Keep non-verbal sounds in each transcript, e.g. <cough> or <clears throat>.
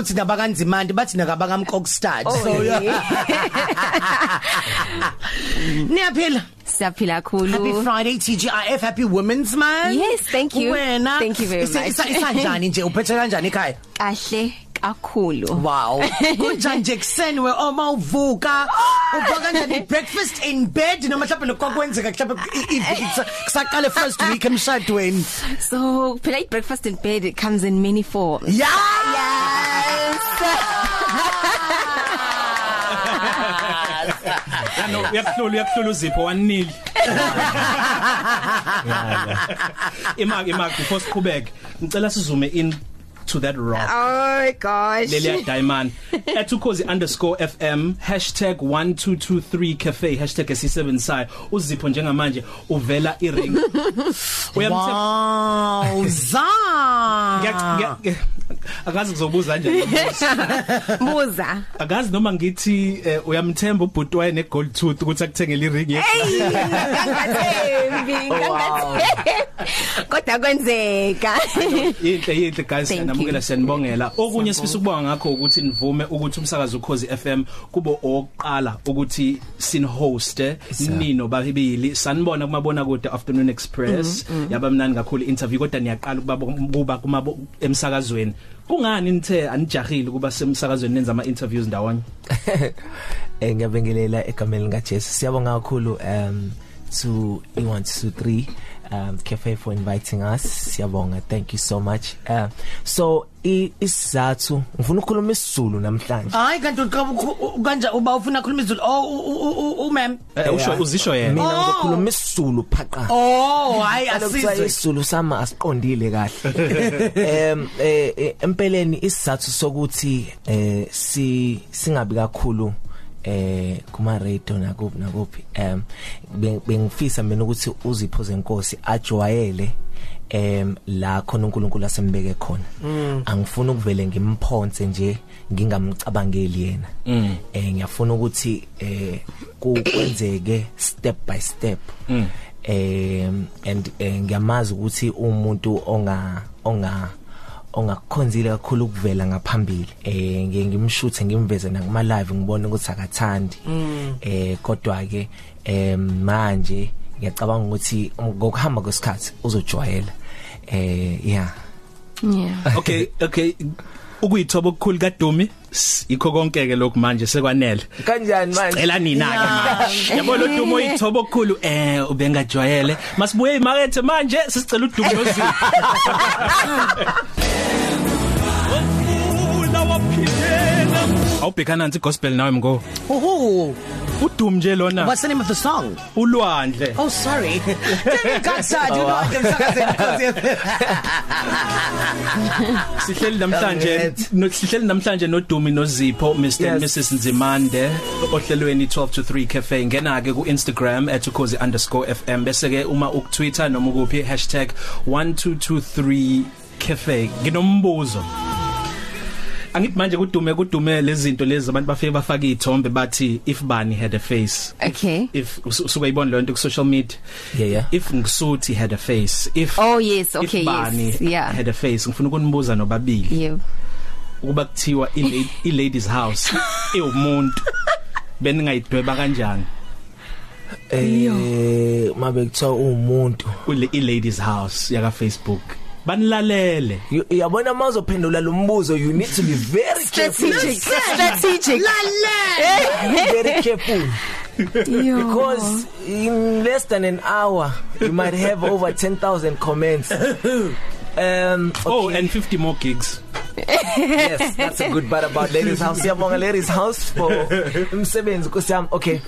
uthi nabakanzimandi bathi nakabakamkokstad Oh, so yeah. <laughs> niyaphila Siyaphila kakhulu. Happy Friday TGIF Happy Women's Month Yes, thank you. Wena Thank you very much. isa- Isanjani nje uphethe kanjani ekhaya Kahle kakhulu. Wow <laughs> kunjani nje kuseni we oma uvuka uvuka kanjani <laughs> breakfast in bed noma mhlawumbe lokho kwenzeka mhlawumbe kusaqale first week emshadweni So, phela i breakfast in bed it comes in many forms. Yeah Yes. Yano uyakuhlola uyakuhlola uzipho wanili. Imak imak before siqhubeke ngicela sizume in to that rock. Oh gosh. Lelia Diamond @ukhozi_fm #1223cafe #esisebenzayo uzipho njengamanje uvela iring. Uyamthe Wow <laughs> za akazi kuzobuza kanjani <laughs> Buza. akazi noma ngithi eh, uyamthemba ubhuti waye ne gold tooth ukuthi akuthengele iring ngangathembi, ngangathembi. <laughs> Kodwa kwenzeka. Yinhle yinhle guys. You. siyanibongela okunye sifisa ukubonga ngakho ukuthi nivume ukuthi umsakazo ukhozi FM kubo oqala ukuthi sin host nino babili. Sanibona kumabona kude afternoon express. Yaba mnani kakhulu interview kodwa niyaqala ukuba kuba emsakazweni. Kungani nithe anijahile kuba semsakazweni nenza ama interviews ndawonye? <laughs> Eh ngiyabingelela egameni lika Jesu siyabonga kakhulu um to E123 um cafe for inviting us. Siyabonga. Thank you so much. Uh, so i- isizathu ngifuna ukukhuluma isiZulu namhlanje. Hayi kanti uqhabu kanja uba ufuna ukukhuluma izulu oh u- u- u ma'am Eh, usho uzisho yena. Mina Oh. ngizokhuluma isiZulu phaqa. Oh hayi Kaloku asizwe. isizulu sama asiqondile kahle. Em <laughs> eh eh, empeleni isizathu sokuthi eh si singabi kakhulu eh kuma radio nakuphi. Nakuphi be- bengifisa mina ukuthi uzipho zenkosi ajwayele em la khona uNkulunkulu asembeke khona. Angifuni ukuvele ngimphonse nje ngingamcabangeli yena. Eh ngiyafuna ukuthi eh ku- kwenzeke step by step. Um and eh, ngiyamazi ukuthi umuntu onga onga ongakukhonzile kakhulu ukuvela ngaphambili. Eh ngiye ngimshuthe ngimveze nakuma live ngibone ukuthi akathandi. Eh kodwa ke em manje ngiyacabanga ukuthi ngokuhamba kwesikhathi uzojwayela. Eh yeah Yeah. okay okay. Ukuyithoba okukhulu kaDumi yikho konke ke lokhu manje sekwanele. Kanjani manje? Cela nina ke manje. Yabo lo Dumi oyithoba okukhulu. Eh ubengajwayele. Masibuye emakethe manje sisicela uDumi nozi <laughs> <laughs> Awubhekana nansi gospel nawe mgo Uhu uDumi nje lona. What's the name of the song? Ulwandle. Oh sorry. Katsad you know emsakazweni because sihleli namhlanje sihleli namhlanje noDumi noZipho Mr and. Mrs Nzimande ohlelweni 12 to 3 cafe. Ngena ke ku Instagram @ukhozi_fm bese ke uma uktwitter noma ukuphi #1223 cafe. Nginombuzo. Angithi manje kudume kudume lezi zinto lezi abantu bafike bafaka izithombe bathi if bani had a face Okay. if us- usuke ibona lento ku social media yeah yeah if ngisuthi had a face if Oh yes, okay, if bani yes. Yeah. had a face ngifuna ukunibuza nobabili Yeah. ukuba kuthiwa i la- i ladies house <laughs> ewumuntu beningayidweba kanjani eh mabe kuthiwa umuntu kule i ladies house yaka Facebook banilalele You- uyabona mawuzophendula lo mbuzo you need to be very careful Strategic. Strategic. very careful Yo. because in less than an hour you might have over 10,000 comments um oh okay. and 50 more gigs yes that's a good part about ladies house siyabonga ladies house for umsebenzi kusiyami okay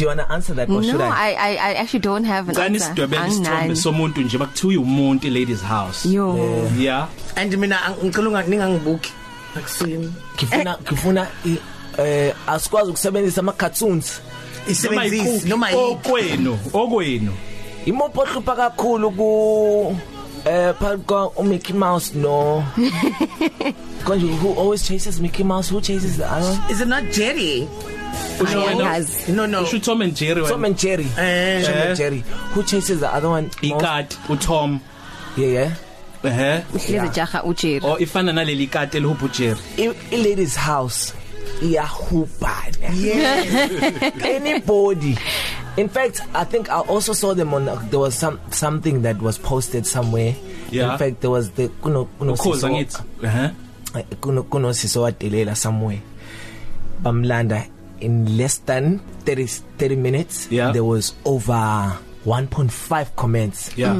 do you want to answer that or should No, I? I I I actually don't have an Cani answer. sidwebela isithombe somuntu nje bakuthiwa umuntu i ladies house. Yo. yeah. And mina ngicela ningangibuki. Akusini. Ngifuna ngifuna i- eh asikwazi ukusebenzisa ama cartoons isebenzisi noma okwenu okwenu. Imopo hlupha kakhulu ku eh phakathi kwa Mickey Mouse no <laughs> konje who always chases Mickey Mouse who chases the one? is it not Jerry? Angazi. no no usho Tom and Jerry Tom and Jerry. Eh. Tom Eh. and Jerry. Who chases the other one ikati uTom. Yeah yeah. Ehe Hleze jaha uJeri. o ifana naleli kati elihupha uJerry. I, ladies house iyahubana yes. <laughs> Anybody. In fact i think i also saw them on there was some something that was posted somewhere. Yeah. in fact there was the kuno kuno Siso- ngithi ehe kuno kuno siso wadelela somewhere. Bamlanda in less than 30 30 minutes Yeah. there was over 1.5 comments Yeah.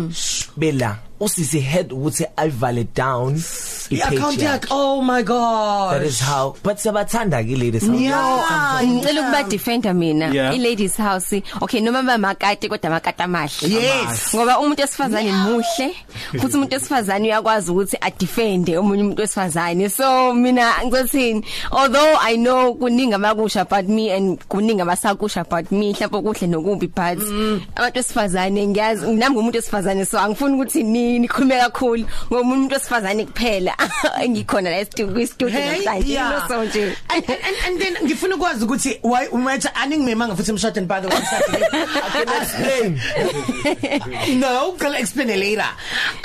bela usisi head ukuthi ayivale down i-account yakhe. oh my god that is how but sabathanda ke ladies yeah. Ngicela ukuba defender mina i ladies house. Okay noma bamakati kodwa amakati amahle. Yes. Ngoba umuntu wesifazane muhle futhi umuntu wesifazane uyakwazi ukuthi a defend omunye umuntu wesifazane. So mina ngizothini although i know kuningi abakusha about me and kuningi abasakusha about me mhlawumbe kuhle nokubi but abantu wesifazane ngiyazi nami ngumuntu wesifazane so angifuni ukuthi ni nikhulume kakhulu? Ngoba umuntu wesifazane kuphela. <laughs> Engikhona la studio studio Hey, namhlanje. yeah. so nje. And, and, and then ngifuna ukwazi ukuthi why umetha aningimemanga futhi emshadweni by the way I can explain. No can explain later.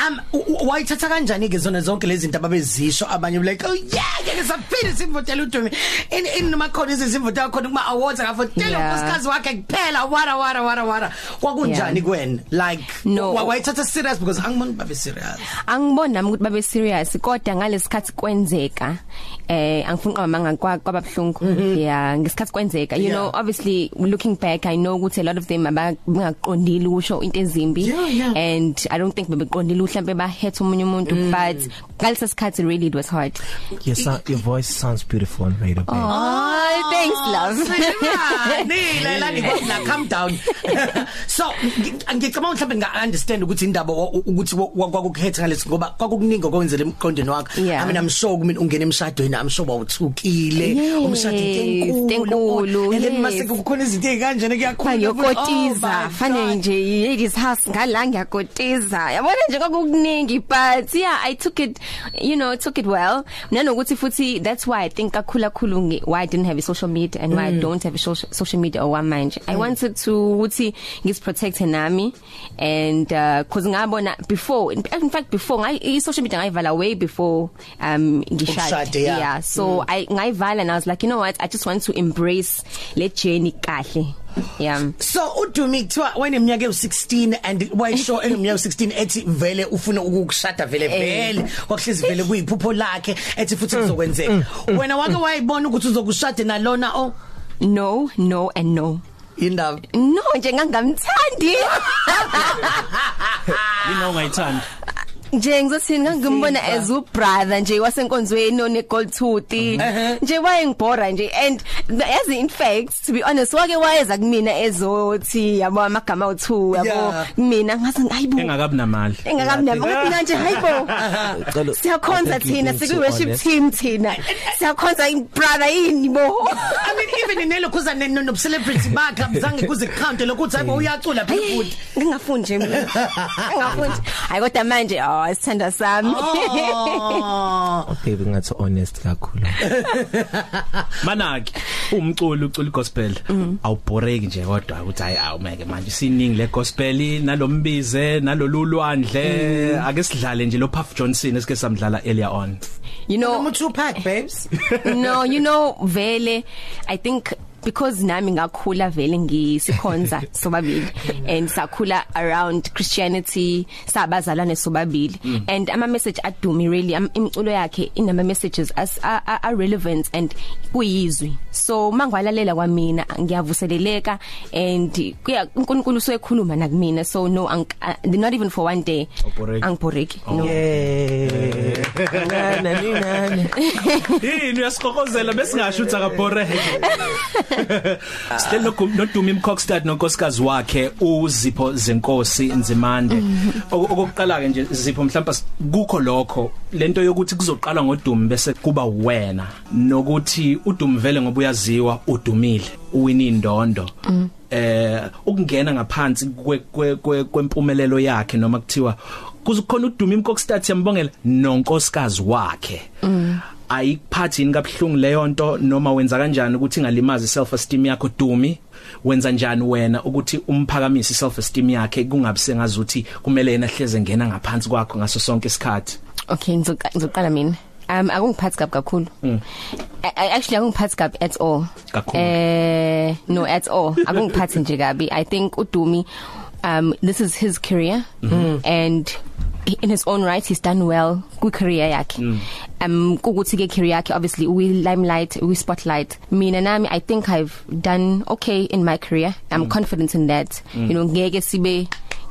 Um wayithatha kanjani ke zona zonke lezi zinto ababezisho? Abanye like oh yeah ngeke saphila simvotela uDumi. In in noma khona izimvotela khona kuma awards akafotela Yeah. unkosikazi wakhe kuphela wara wara wara wara. Kwakunjani kuwena like No. wa- wayithatha serious because angiboni babe serious. Angiboni nami ukuthi babe serious kodwa ngalesikhathi kwenzeka eh angifuni uqaba manga kwababhlungu yeah ngesikhathi kwenzeka you know obviously looking back i know ukuthi a lot of them abangaqondile usho into ezimbi. And i don't think bebeqondile mhlambe ba hate umunye umuntu but ngalesa sikhathi really it was hard. Your sound, your voice sounds beautiful on radio oh thanks love. Nila <laughs> la ngikwazi la calm down. <laughs> So ngi- ngicabanga mhlawumbe nga understand ukuthi indaba ukuthi kwakukhetha ngalesi ngoba kwakukuningi okwenzela emqondweni wakho. Yeah. I mean I'm sure kumina ungena emshadweni I'm sure wawuthukile. Yes, umshado enkulu, And then mase kukhona izinto ezikanjena kuyakhona. ngiyokotiza fanele nje ladies house ngala ngiyakotiza. Yabona nje kwakukuningi but yeah i took it you know took it well. Nanokuthi futhi that's why i think kakhulu nge- why i didn't have a social media and why i don't have a social, social media okwamanje i wanted to ukuthi ngisiprotect nami and uh cause ngabona before in, in fact before ngai i social media ngayivala way before um ngishade. Yeah. yeah so mm. i ngayivala and i was like you know what? I just want to embrace le journey kahle. Yeah. So uDumi kuthiwa wayeneminyaka ewu16 and wayisho <laughs> eneminyaka ewu16 ethi vele ufuna ukukushada vele vele. Kwakuhlezi vele kuyiphupho lakhe ethi futhi kuzokwenzeka. Wena wake wayibona ukuthi uzokushada nalona oh? No no and no. Indaba? No nje ngangamthandi. <laughs> Yini ongayithandi? Nje ngizothini ngangimbona as u brother nje wasenkonzweni one gold tooth nje wayengibhora nje and yazi in fact to be honest wake wayeza kumina ezothi yabo amagama awu2 yabo Yeah. mina ngathi hayibo engakabi namali. Engakabi nami ngathi nje hayibo Cela- siyakhonza I think thina you've been siku so worship honest. team thina. Siyakhonza brother yini bo? I mean even inelo kuza ne- no no celebrity bakhe abuzange kuze count lokuthi hayibo uyacula phela futhi. ngingafundi nje mina. <laughs> Ngingafundi. Hayi kodwa manje oh isithanda sami oh Oh, <laughs> baby ngathi honest kakhulu. <laughs> Manaki umculo ucula gospel. Awubhoreki nje kodwa ukuthi hayi awumeke manje siningi le gospel nalombize nalolulwandle ake sidlale nje lo Puff Johnson esike samdlala earlier on. You know no two pack babes. <laughs> No you know vele i think because nami ngakhula vele ngisikhonza <laughs> sobabili and sakhula around christianity sabazalwane sobabili. And ama message adumi really am- imculo yakhe inama messages as are, are, are relevant and kuyizwi. So mangwalalela kwamina ngiyavuseleleka and kuya uNkulunkulu usekhuluma nakumina. So no ang, uh, not even for one day. Awubhoreki. angibhoreki. No. Yeah. Nani <laughs> nani yini uyasiqokozela besingasho ukuthi akabhoreke <laughs> <laughs> still no nodumi imcockstad nonkosikazi wakhe uzipho zenkosi nzimande. Oku- okokuqala ke nje zipho mhlawumbe kukho lokho lento yokuthi kuzoqala ngodumi bese kuba wena nokuthi udumi vele ngoba uyaziwa udumile uwina indondo eh ukungena ngaphansi kwe- kwe- kwe- kwempumelelo yakhe noma kuthiwa kuzokhona udumi imcockstad siyambongela nonkosikazi wakhe. Ayikuphathini kabhlungu leyo nto noma wenza kanjani ukuthi ingalimazi self esteem yakho dumi? Wenza njani wena ukuthi umphakamise self esteem yakhe kungabi sengazuthi kumele yena hleze ngena ngaphansi kwakho ngaso sonke isikhathi? Okay ngizoqa- ngizoqala mina. Um akungiphathi kabi kakhulu. Mm. I- I- actually akungiphathi kabi at all. Kakhulu. eh no at all. Akungiphathi nje kabi. I think udumi um this is his career. Mm. and he- in his own right he's done well ku career yakhe. Mm. um ukuthi ke career yakhe obviously we limelight we spotlight mina nami i think i've done okay in my career. I'm mm. confident in that. Mm. you know ngeke sibe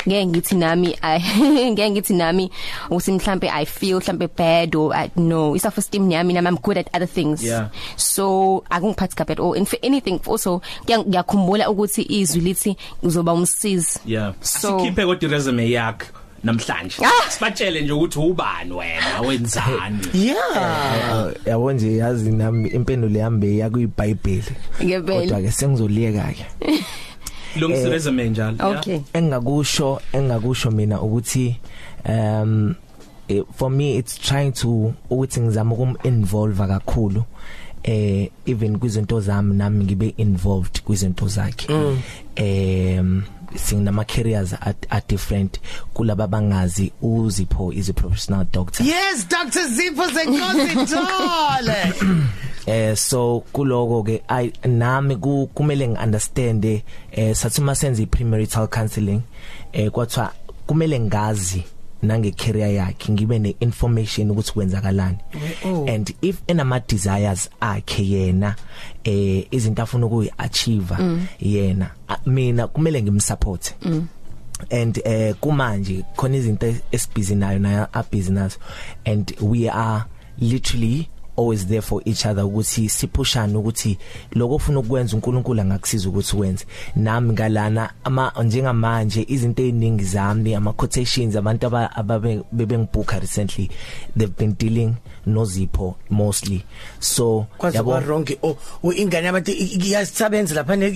ngeke ngithi nami <laughs> I ngeke ngithi nami uthi mhlambe I feel mhlambe bad or I no self esteem yami nami I'm good at other things. Yeah. so akungiphathi kabi at all. In anything also ngiya- ngiyakhumbula ukuthi izwi lithi uzoba umsizi. Yeah. So- asikhiphe kodwa resume yakho namhlanje. Ah! sibatshele nje ukuthi ubani wena wenzani? <laughs> Yeah. Yabo nje yazi nami impendulo yami yakuyiBhayibheli kodwa ke sengizoliyeka ke lungisa <laughs> resume njalo yeah? okay. Engakusho engakusho mina ukuthi um eh, for me it's trying to ukuthi ngizama ukum involve kakhulu eh even kwizinto zami nami ngibe involved kwizinto zakhe. Em sinama careers are, are different kulaba bangazi uzipho is a professional doctor. Yes dr zipho senkosi Dole <clears throat> eh so kuloko ke i nami ku- kumele ngiunderstand eh sathi uma senza i-premarital counseling eh kwathwa kumele ngazi nange career yakhe ngibe ne information ukuthi kwenzakalani. And if enama desires akhe yena eh izinto afuna ukuyi achieve yena a- mina kumele ngimsupport and eh kumanje khona izinto esibhizi nayo nayo a business and we are literally always there for each other ukuthi siphushane ukuthi lokho ufuna ukwenza uNkulunkulu angakusiza ukuthi wenze. Nami ngalana ama njengamanje izinto eziningi zami ama quotations abantu aba- ababe bebengibooka recently they've been dealing nozipho mostly. So kwa wrong oh u- ingane yabantu iyasisebenza lapha ne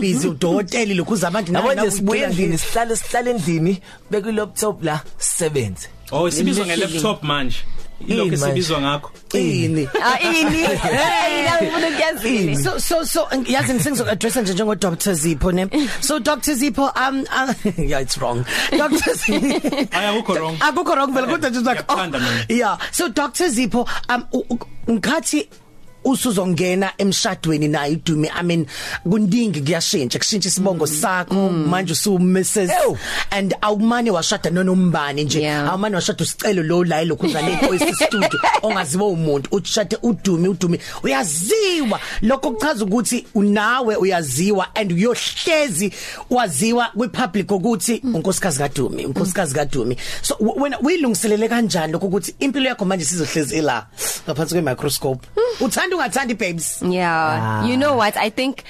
busy udokotela lokhu zabantu yabo nje sibuye endlini sihlale sihlale endlini beku laptop la sebenze oh sibizwa Literally. nge-laptop manje. Ini ilokho manje. esibizwa ngakho. Ini. <laughs> Ah ini. Hey la ngifuna ukuyazini so so so yazi ngisengizo address nje njengo Dr Zipho ne? So Dr Zipho um uh, <laughs> yeah it's wrong. Dr Zipho. <laughs> Aya, akukho wrong. akukho wrong vele kodwa just like Ngiyakuthanda mina. yeah. So Dr Zipho um u- u- ngikhathi usuzongena emshadweni naye idumi i mean kuningi kuyashintsha kushintsha isibongo sakho manje usu Mrs and awumane washada nonombani nje. Awumane washada usicelo lo la lokhu zale voice studio ongaziwa umuntu ushade udumi udumi uyaziwa. Lokho kuchaza ukuthi unawe uyaziwa and uyohlezi waziwa kwi public ukuthi unkosikazi kadumi unkosikazi kadumi so w- wena uyilungiselele kanjani lokho ukuthi impilo yakho manje sizohlezi la ngaphansi kwe microscope uthanda ungathandi babes Yeah, Ah. you know what? I think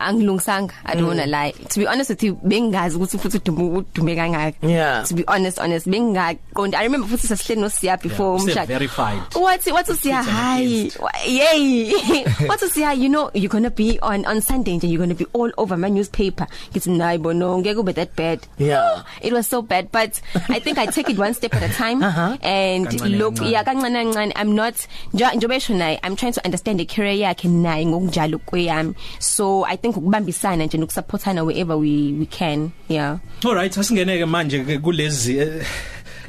angilungisanga. I don't wanna lie. To be honest with you, bengazi ukuthi futhi udume udume kangaka. To be honest, honest, bengaqondi. I remember futhi sasihleli no Siya before umshado. verified. What what usiya hi. Yay. <laughs> What usiya you know you're going to be on on Sunday and you're going to be all over my newspaper. Ngithi nayi bono ngeke ube that bad. Yeah. <gasps> It was so bad but I think I take it one step at a time <laughs> Uh-huh. and Kancane look yeah kancane kancane I'm not esho naye I'm trying to understand the career yakhe naye ngokunjalo kweyami so I think ukubambisana nje nokusupportana wherever we we can yeah. Alright asingeneke manje ke kulezi eh,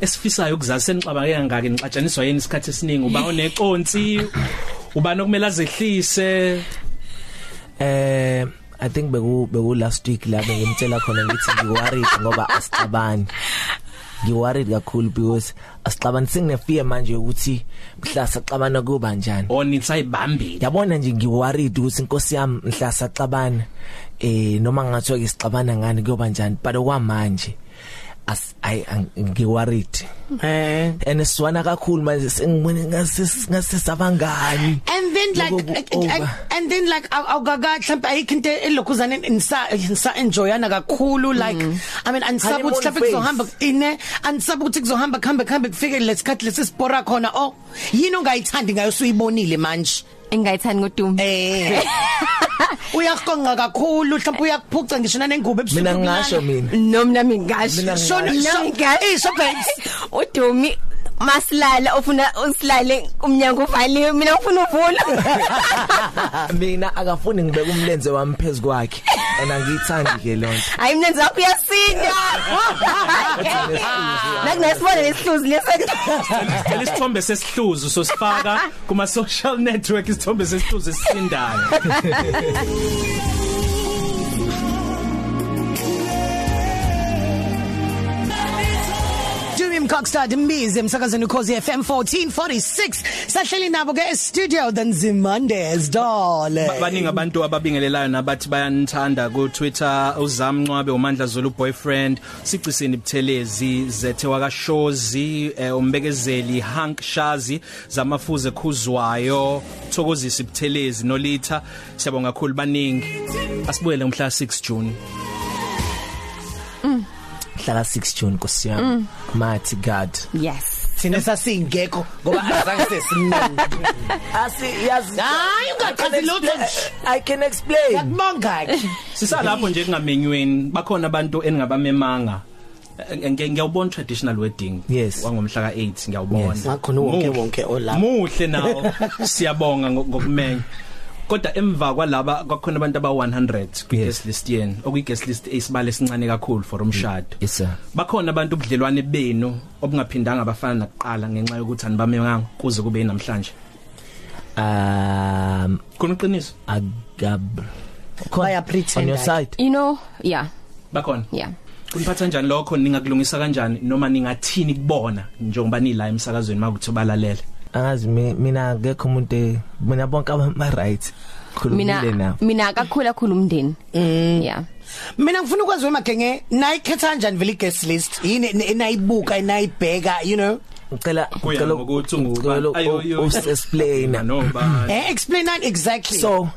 esifisayo ukuzazi senixabake kangaki nixatshaniswa yini isikhathi esiningi. Uba uneqonsi uba nokumele azehlise. Eh I think beku beku last week la bengimtshela khona ngithi ngiworried ngoba asixabani. Ngiworried kakhulu because asixabani singine fear manje ukuthi mhla saxabana kuba njani. onitsayibambile Yabona nje ngiworried ukuthi inkosi yami mhla saxabana eh noma ngathiwa ke sixabana ngani kuyoba njani but okwamanje as i ngiworried. eh And swana kakhulu manje sengibone ngase ngase sabangani. and then like Loku uh, over. uh, and then like awugaga mhlawumbe ayikho into elokhuzana insa insa enjoyana kakhulu like i mean ansabe ukuthi Honeymoon mhlawumbe kuzohamba ine ansabe ukuthi kuzohamba khambe khambe kufike lesikhathi lesisipora khona oh yini ongayithandi ngayo suyibonile manje engayithani ngodumo eh. <laughs> Uyakonga kakhulu mhlawumbe uyakuphuca ngisho nanengubo ebusuku Mina ngasho mina. no mina mingasho Mina shona Mina ngasho. eh so <laughs> babes udumi masilala ofuna usilale umnyango uvaliwe mina ufuna uvula <laughs> mina akafuni ngibeke umlenze wami phezulu kwakhe. And angiyithandi ke lonto hayi mnenzi wakho uyasinda nakunesibone lesihluzi lesento Cela isithombe sesihluzu sosifaka <laughs> kuma social network isithombe sesihluzu esisindayo. <laughs> Cockstad Mbizi emsakazweni ukhozi FM 1446 sahleli nabo ke studio the Nzimondes dole. Ba- Baningi abantu ababingelelayo nabathi bayanithanda ku Twitter uzamncwabe uMandla Zulu boyfriend. Sicisini ibuthelezi zethe wakashozi eh, umbekezeli Hank Shazi zamafuze khuzwayo thokozisa ibuthelezi nolitha. Siyabonga kakhulu baningi. Asibuyele umhla 6 June. Hlala 6 June kusiyami mighty god. Yes. Thina sasingekho ngoba azange sesimnandi <laughs> asi yazi hayi ungachazi lutho i can explain. Yakubonga ke sisalapho nje kungamenyweni bakhona abantu eningabamemanga nge- ngiyawubona traditional wedding Yes. wangomhla ka8 ngiyawubona. Yes. Ngakhona wonke Muhle. wonke olapha. muhle nawo. <laughs> Siyabonga ngo- ngokumenya kodwa emva kwalaba kwakhona abantu aba 100 kwi Yes. guest list yeni okuyi guest list esibale sincane kakhulu for umshado. Yes sir. Bakhona abantu ubudlelwane benu obungaphindanga abafana nakuqala ngenxa yokuthi anibamemanga kuze kube namhlanje. Um khona uqiniso? agab Baya on pretend your like. side. You know yeah. Bakhona? Yeah. Kuniphatha kanjani lokho? Ningakulungisa kanjani? Noma ningathini kubona? Njengoba nila emsakazweni makuthi balalele angazi mi- mina akekho umuntu e- mina bonke abama right khulumile mina nawo mina akakhula khulu umndeni. Yeah. Mina ngifuna ukwazi wemagenge nayikhetha kanjani vele guest list? Yini nayibuka nayibheka you know? Ngicela kuya ngicela ngokuthi ngicela ungubani ayo yo explain noma? <laughs> Eh explain that exactly. So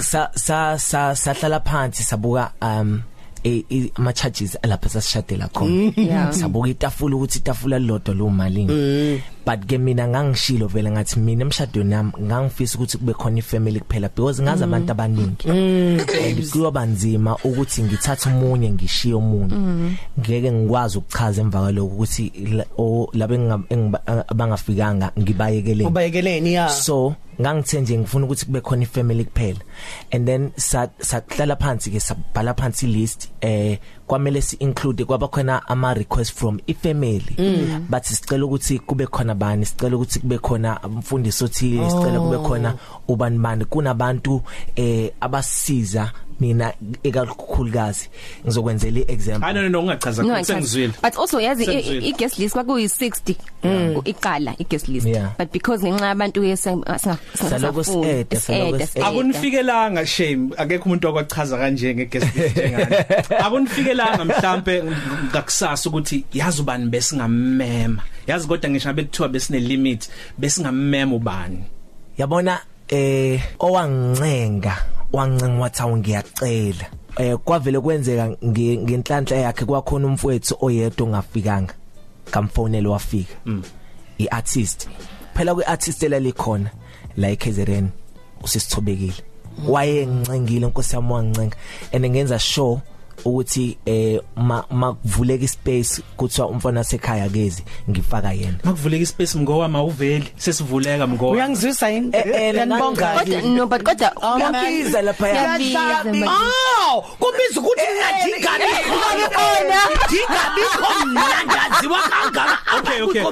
sa sa sa sahlala phansi sabuka um e- e- ama charges alapha sasishadela khona Yeah. sabuka itafula ukuthi itafula lilodwa lo malini. But ke mina ngangishilo vele ngathi mina emshadweni nami ngangifisa ukuthi kube khona ifamily kuphela because ngazi abantu abaningi. And kuyoba nzima ukuthi ngithathe umunye ngishiye umunye ngeke ngikwazi ukuchaza emva kwaloko ukuthi la- o- laba enginga- engiba- abangafikanga ngibayekeleni ubayekeleni ya? So ngangithe nje ngifuna ukuthi kube khona ifamily kuphela. And then sa sahlala phansi ke sabhala phansi list eh kwamele si include kwaba khona ama request from ifamily. Mm. but sicela ukuthi kube khona bani sicela ukuthi kube khona umfundisi othile sicela kube khona ubani bani. Kunabantu eh abasiza mina ekakhulukazi ngizokwenzela iexample. Hayi no no ungachaza no I sengizwile. Can't. but also yazi Sengizwile. i- i guest list kwakuyi 60 iqala i guest list. Yeah. but because ngenxa yabantu Saloko si-add, saloko si-add. akunifikelanga shame. Akekho umuntu okwachaza kanje ngeguest list njengani? <laughs> Akunifikelanga. Mhlambe ngakusasa ukuthi yazi ubani besingamema. Yazi kodwa ngisho ngabe kuthiwa besine limit besingamema ubani. Yabona eh owancenga wancenga wathi awungiyacela eh kwavele kwenzeka nge- ngenhlanhla yakhe kwakhona umfowethu oyedwa ongafikanga kamfonele wafika. Iartist. Phela kweartist elalikhona la eKZN usisithobekile wayengincengile inkosi yami wangicenga and ngenza sure ukuthi eh ma makuvuleka ispace kuthiwa umfana wasekhaya kezi ngifaka yena makuvuleka ispace mngowa mawuveli sesivuleka mngowa uyangizwisa yini Eh, eh, yanibonga kodwa no but kodwa Oh, man. Ngiyabiza lapha Ngiyabiza, man. Oh, kubiza ukuthi ngingadingabi khona. Dingabi khona ndaziwa kangaka. Okay, okay.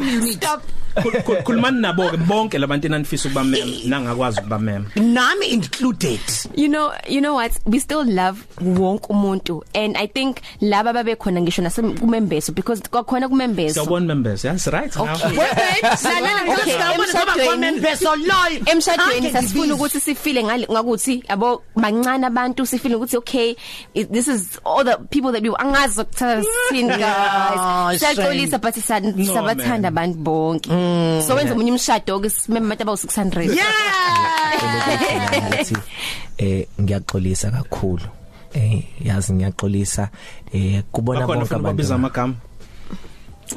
Community. Khul- khul- khulumani nabo ke bonke labantu enanifisa ukubamema nangakwazi ukubamema Nami included. you know you know what? We still love wonke umuntu and i think laba babe khona ngisho nasemembeso because kwakhona kumembeso. Siyabona members yes right now. Okay. Emshadweni- loyo. emshadweni sasifuna ukuthi sifile ngakuthi yabo bancane abantu sifile ukuthi okay this is all the people that we angazi ukuthatha sin guys. siyaxolisa but sabathanda abantu bonke. So wenza umunye umshado ke simeme abantu abawu 600 Yeah. ukuthi eh ngiyaxolisa kakhulu. Eh yazi ngiyaxolisa eh kubona bakhona bonke ufuna babiza abantu amagama?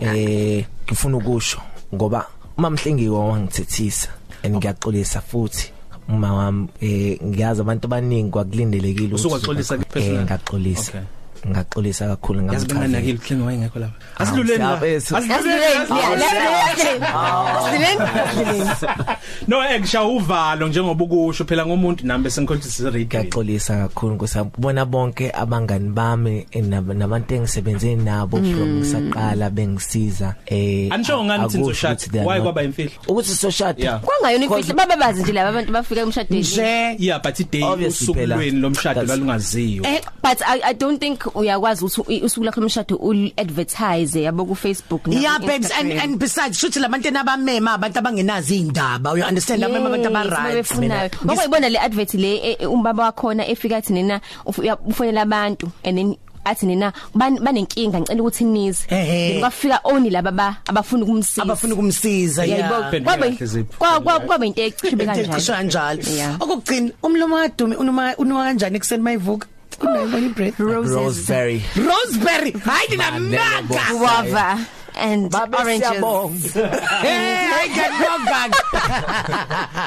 Eh ngifuna ukusho ngoba uma mhlengiwe wangithethisa and ngiyaxolisa futhi. Uma wami eh ngiyazi abantu abaningi kwakulindelekile ukuthi Usukwaxolisa uzoba- personally? eh ngaxolisa Okay. Ngaxolisa kakhulu yazi bengani nakile klingo wayengekho lapha. Asidluleni la? siyabethu. <laughs> no ekshaya uvalo njengoba ukusho phela ngomuntu nami bese ngikhohlisa radio Ngiyaxolisa kakhulu ngosabona bonke abangani bami eh, nab- nabantu engisebenze nabo from ngisaqala bengisiza eh anisho ngani akusho nizoshada ukuthi they are why not- kwaba imfihlo ukuthi soshada Yeah. kwangayona imfihlo. Baba bazi nje laba abantu bafika emshadweni. Nje yeah but iday Obviously usuku phela. lweni lomshado That's- lalungaziyo Eh but I, I don't think uyakwazi ukuthi u- usuku lakho lomshado ul advertise yabo ku Facebook na Yeah ku babes and Instagram. and besides shuthi labantu enabamema abantu abangenazi indaba you understand labamema abantu aba right babefunayo ngoba le advert le eh, eh, umbaba wakhona efika athi nina uf- uya- ufonela abantu and then athi nina ban- banenkinga ngicela ukuthi nize Ehhe. then kwafika oni laba ba- abafuna ukumsiza. Abafuna ukumsiza Yayibo- yeah Phendula kwaba kahle Zipho. kwa- kwa- kwaba into ecishibe cisho kanjalo. kanjalo. Yeah. okugcina umlomo kaDumi unoma unoma kanjani ekseni mayivuka? Unayibona ibread Roseberry. Roseberry hayi dina Manene, maka guava and Babe oranges. hey i get no bag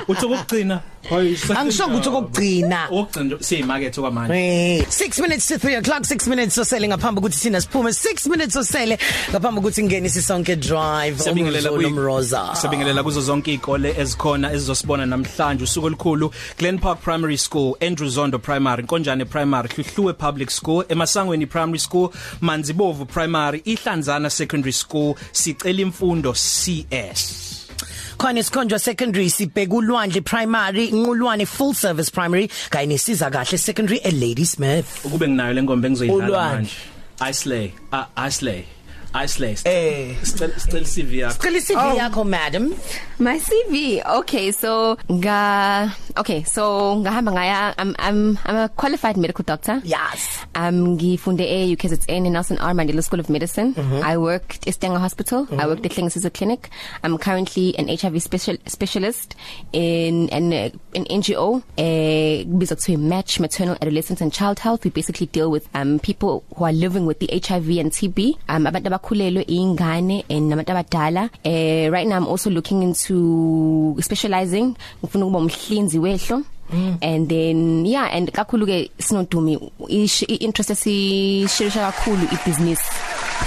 uthi ukugcina. Angisho ukuthi okugcina ukugcina nje siyimarket okwamanje Hey 6 minutes to 3 o'clock 6 minutes osele ngaphambi ukuthi sina siphume 6 minutes osele ngaphambi ukuthi ngenise sonke drive. Siyabingelela Umzulu kuyi- Mroza Siyabingelela kuzo zonke izikole ezikhona ezizosibona namhlanje. Usuku olukhulu Glen Park Primary School Andrew Zondo Primary Nkonjane Primary Hluhluwe Public School emasangweni Primary School Manzibovu Primary Ihlanzana Secondary School sicela imfundo CS khona isikhonjwa secondary sibheka ulwandle primary inqulwane full service primary kanye nesiza kahle secondary e Lady Smith. Ukube nginayo lengombe engizoyidlala Ulwandle. manje. Islay uh, Islay Islay eh sicela sicela CV yakho Cela CV yakho madam My CV. Okay, so nga okay, so ngahamba ngaya I'm I'm I'm a qualified medical doctor. yes Um ngifunde e UKZN in Nelson R Mandela School of Medicine. Mm-hmm. I worked at Stenger Hospital. I worked at Klingsizo Clinic. I'm currently an HIV special specialist in an uh, an NGO eh bizwa kuthiwa Match Maternal Adolescent and Child Health. We basically deal with um people who are living with the HIV and TB. Um abantu abakhulelwe ingane and nabantu abadala. Eh right now I'm also looking into specializing ngifuna ukuba umhlinzi wehlo. Mm. and then yeah and kakhulu ke sinodumi ish- i- interest esishirisha kakhulu ibusiness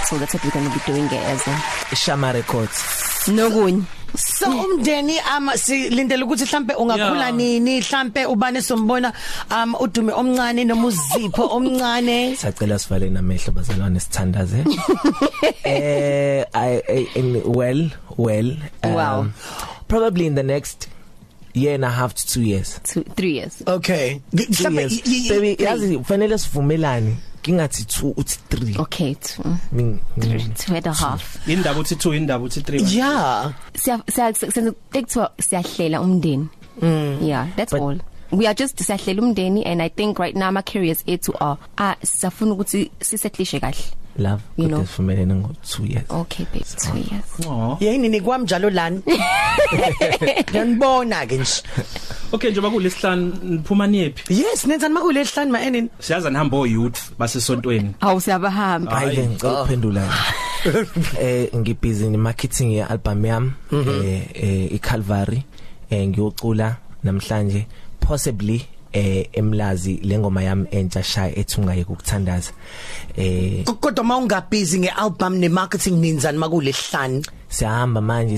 so that's what we're going to be doing eh, as a Shama Records nokunye so umndeni ama silindele ukuthi mhlambe ungakhula Yeah. nini mhlambe ubane sombona um udume omncane noma uzipho omncane. <laughs> Sacela sivale namehlo bazalwane sithandaze. <laughs> Eh I, I in well well Wow. probably in the next year and a half to 2 years. Two 3 years. Okay. Two mhlambe years. y- y- baby y- yazi kufanele sivumelane. Ngingathi 2 uthi 3 okay two, mm, Ming- three, two and a half. Indaba uthi 2 indaba uthi 3 yeah. Siya siya senze tekuthiwa siyahlela umndeni. Yeah that's But- all. We are just siyahlela umndeni and i think right now my careers ethu are ah sisafuna ukuthi sisetlishe kahle. Love You know. kodwa sivumelene ngo 2 years. Okay babe 2 years. Oh yini nikwami njalo lana <laughs> ngiyanibona ke nje. Okay njengoba kulesihlanu niphuma niyephi? Yes nenzani makule hlani ma enini. Siyaza nihamba o youth basesontweni. Awu siyabahamba. Hayi. hayi. ngicela ukuphendula. <laughs> Eh ngibusy ni marketing ye album yami eh eh iCalvary eh ngiyocula namhlanje possibly eh emlazi lengoma yami entsha shaya ethungaye ukuthandaza eh kodwa mawungabhizi ngealbum nemarketing nenzani makule hlani siyahamba manje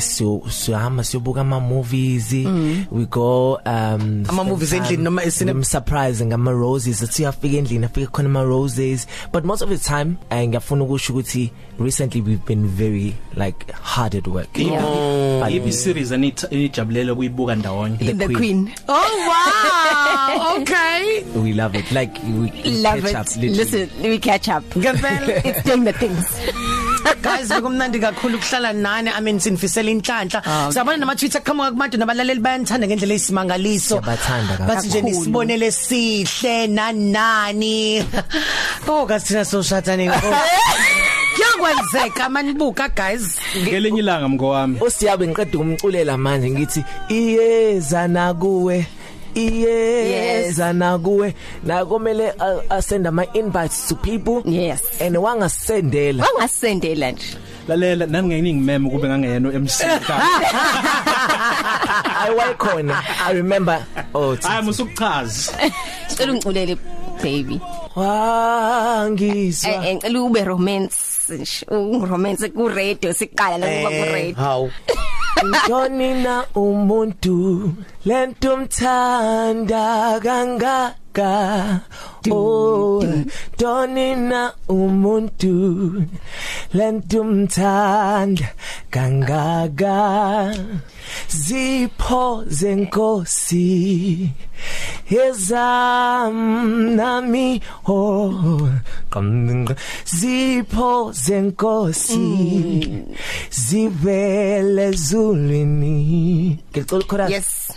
siyahamba siyobuka ama movies we go um Ama movies endlini noma esine- I'm surprising ama roses athi afika endlini afika khona ama roses but most of the time eh, ngiyafuna ukusho ukuthi recently we've been very like hard at work. Yeah. But ibi series enijabulela kuyibuka ndawonye. The the Queen. queen. Oh wow! <laughs> Okay. We love it. Like we, we love catch it. up literally. listen we catch up. Ngempela <laughs> it's doing the things. Guys bekumnandi kakhulu ukuhlala nani i mean sinifisela inhlanhla. Siyabona nama Twitter qhamuka kubantu nabalaleli bayanthanda ngendlela esimangaliso Siyabathanda kakhulu. bathi nje nisibonele sihle nanani. <laughs> Oh kasithina so shathani <laughs> Kuyakwenzeka manibuka guys. Ngelinye ilanga mngowami. Osiyabe ngiqeda umculela manje ngithi iyeza nakuwe. Iyeza nakuwe nakomele asend ama invites to people. Yes. And wangasendela. Wangasendela nje. Lalela nani ngeyiningi meme kube ngangeyeno MC <laughs> i wakhona i remember oh hayi musukuchaza sicela ungiculele baby. Wangizwa. Eh ngicela ube romance. Nje ungiromance ku radio siqala la kuba ku radio hawu Ntonina umuntu lento mthanda kangaka. Oh Ntonina umuntu lento mthanda kangaka. Zipho zenkosi Ezam nami oh qamdinga zipho zenkosi zivele zulwini. Ngicela khona. Yes.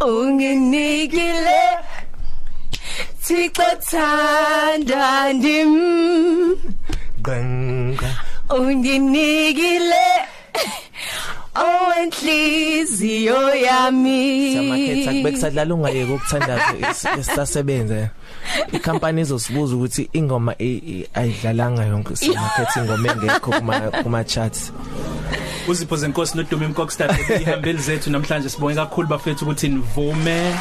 Unginikile Thixo thanda ndim. Qanga unginikile. Owenhliziyo yami. Samakhetha kube kusadlala ungayeke ukuthandaza sisasebenza ikhampani izosibuza ukuthi ingoma i- i- ayidlalanga yonke samakhetha ingoma engekho kuma kuma charts uzipho zenkosi nodumi mkokstad ihambeli zethu namhlanje sibonge kakhulu bafethu ukuthi nivume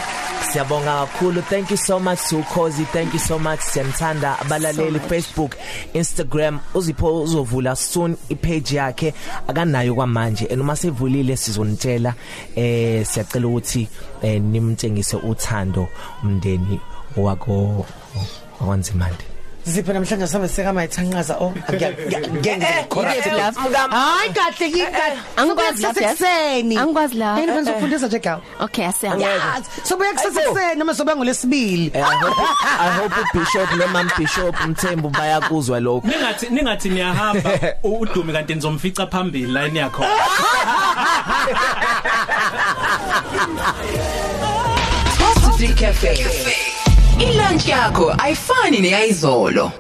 Siyabonga kakhulu. Thank you so much to Khosi. Thank you so much Siyamthanda abalaleli Facebook, Instagram. Uzipho uzovula soon ipage yakhe akanayo kwamanje. And uma sevulile sizonitshela eh siyacela ukuthi eh, nimtshengise uthando umndeni wako wakwanzimande. zipho namhlanje sabe seka mayithanqaza oh ngeke correct Yephi lapho? hayi kahle yikahle Angikwazi lapho, yes. kuseni Angikwazi lapho. yini kwenza ufundisa nje gawu okay asiya yazi sobuya kusesekuseni noma sobuya ngolesibili Eh, I hope I hope uBishop noma Bishop Mthembu bayakuzwa lokho. ningathi ningathi niyahamba <laughs> u- udumi kanti nizomfica phambili line yakho <laughs> Positive Cafe. Ilunch yakho ayifani neyizolo.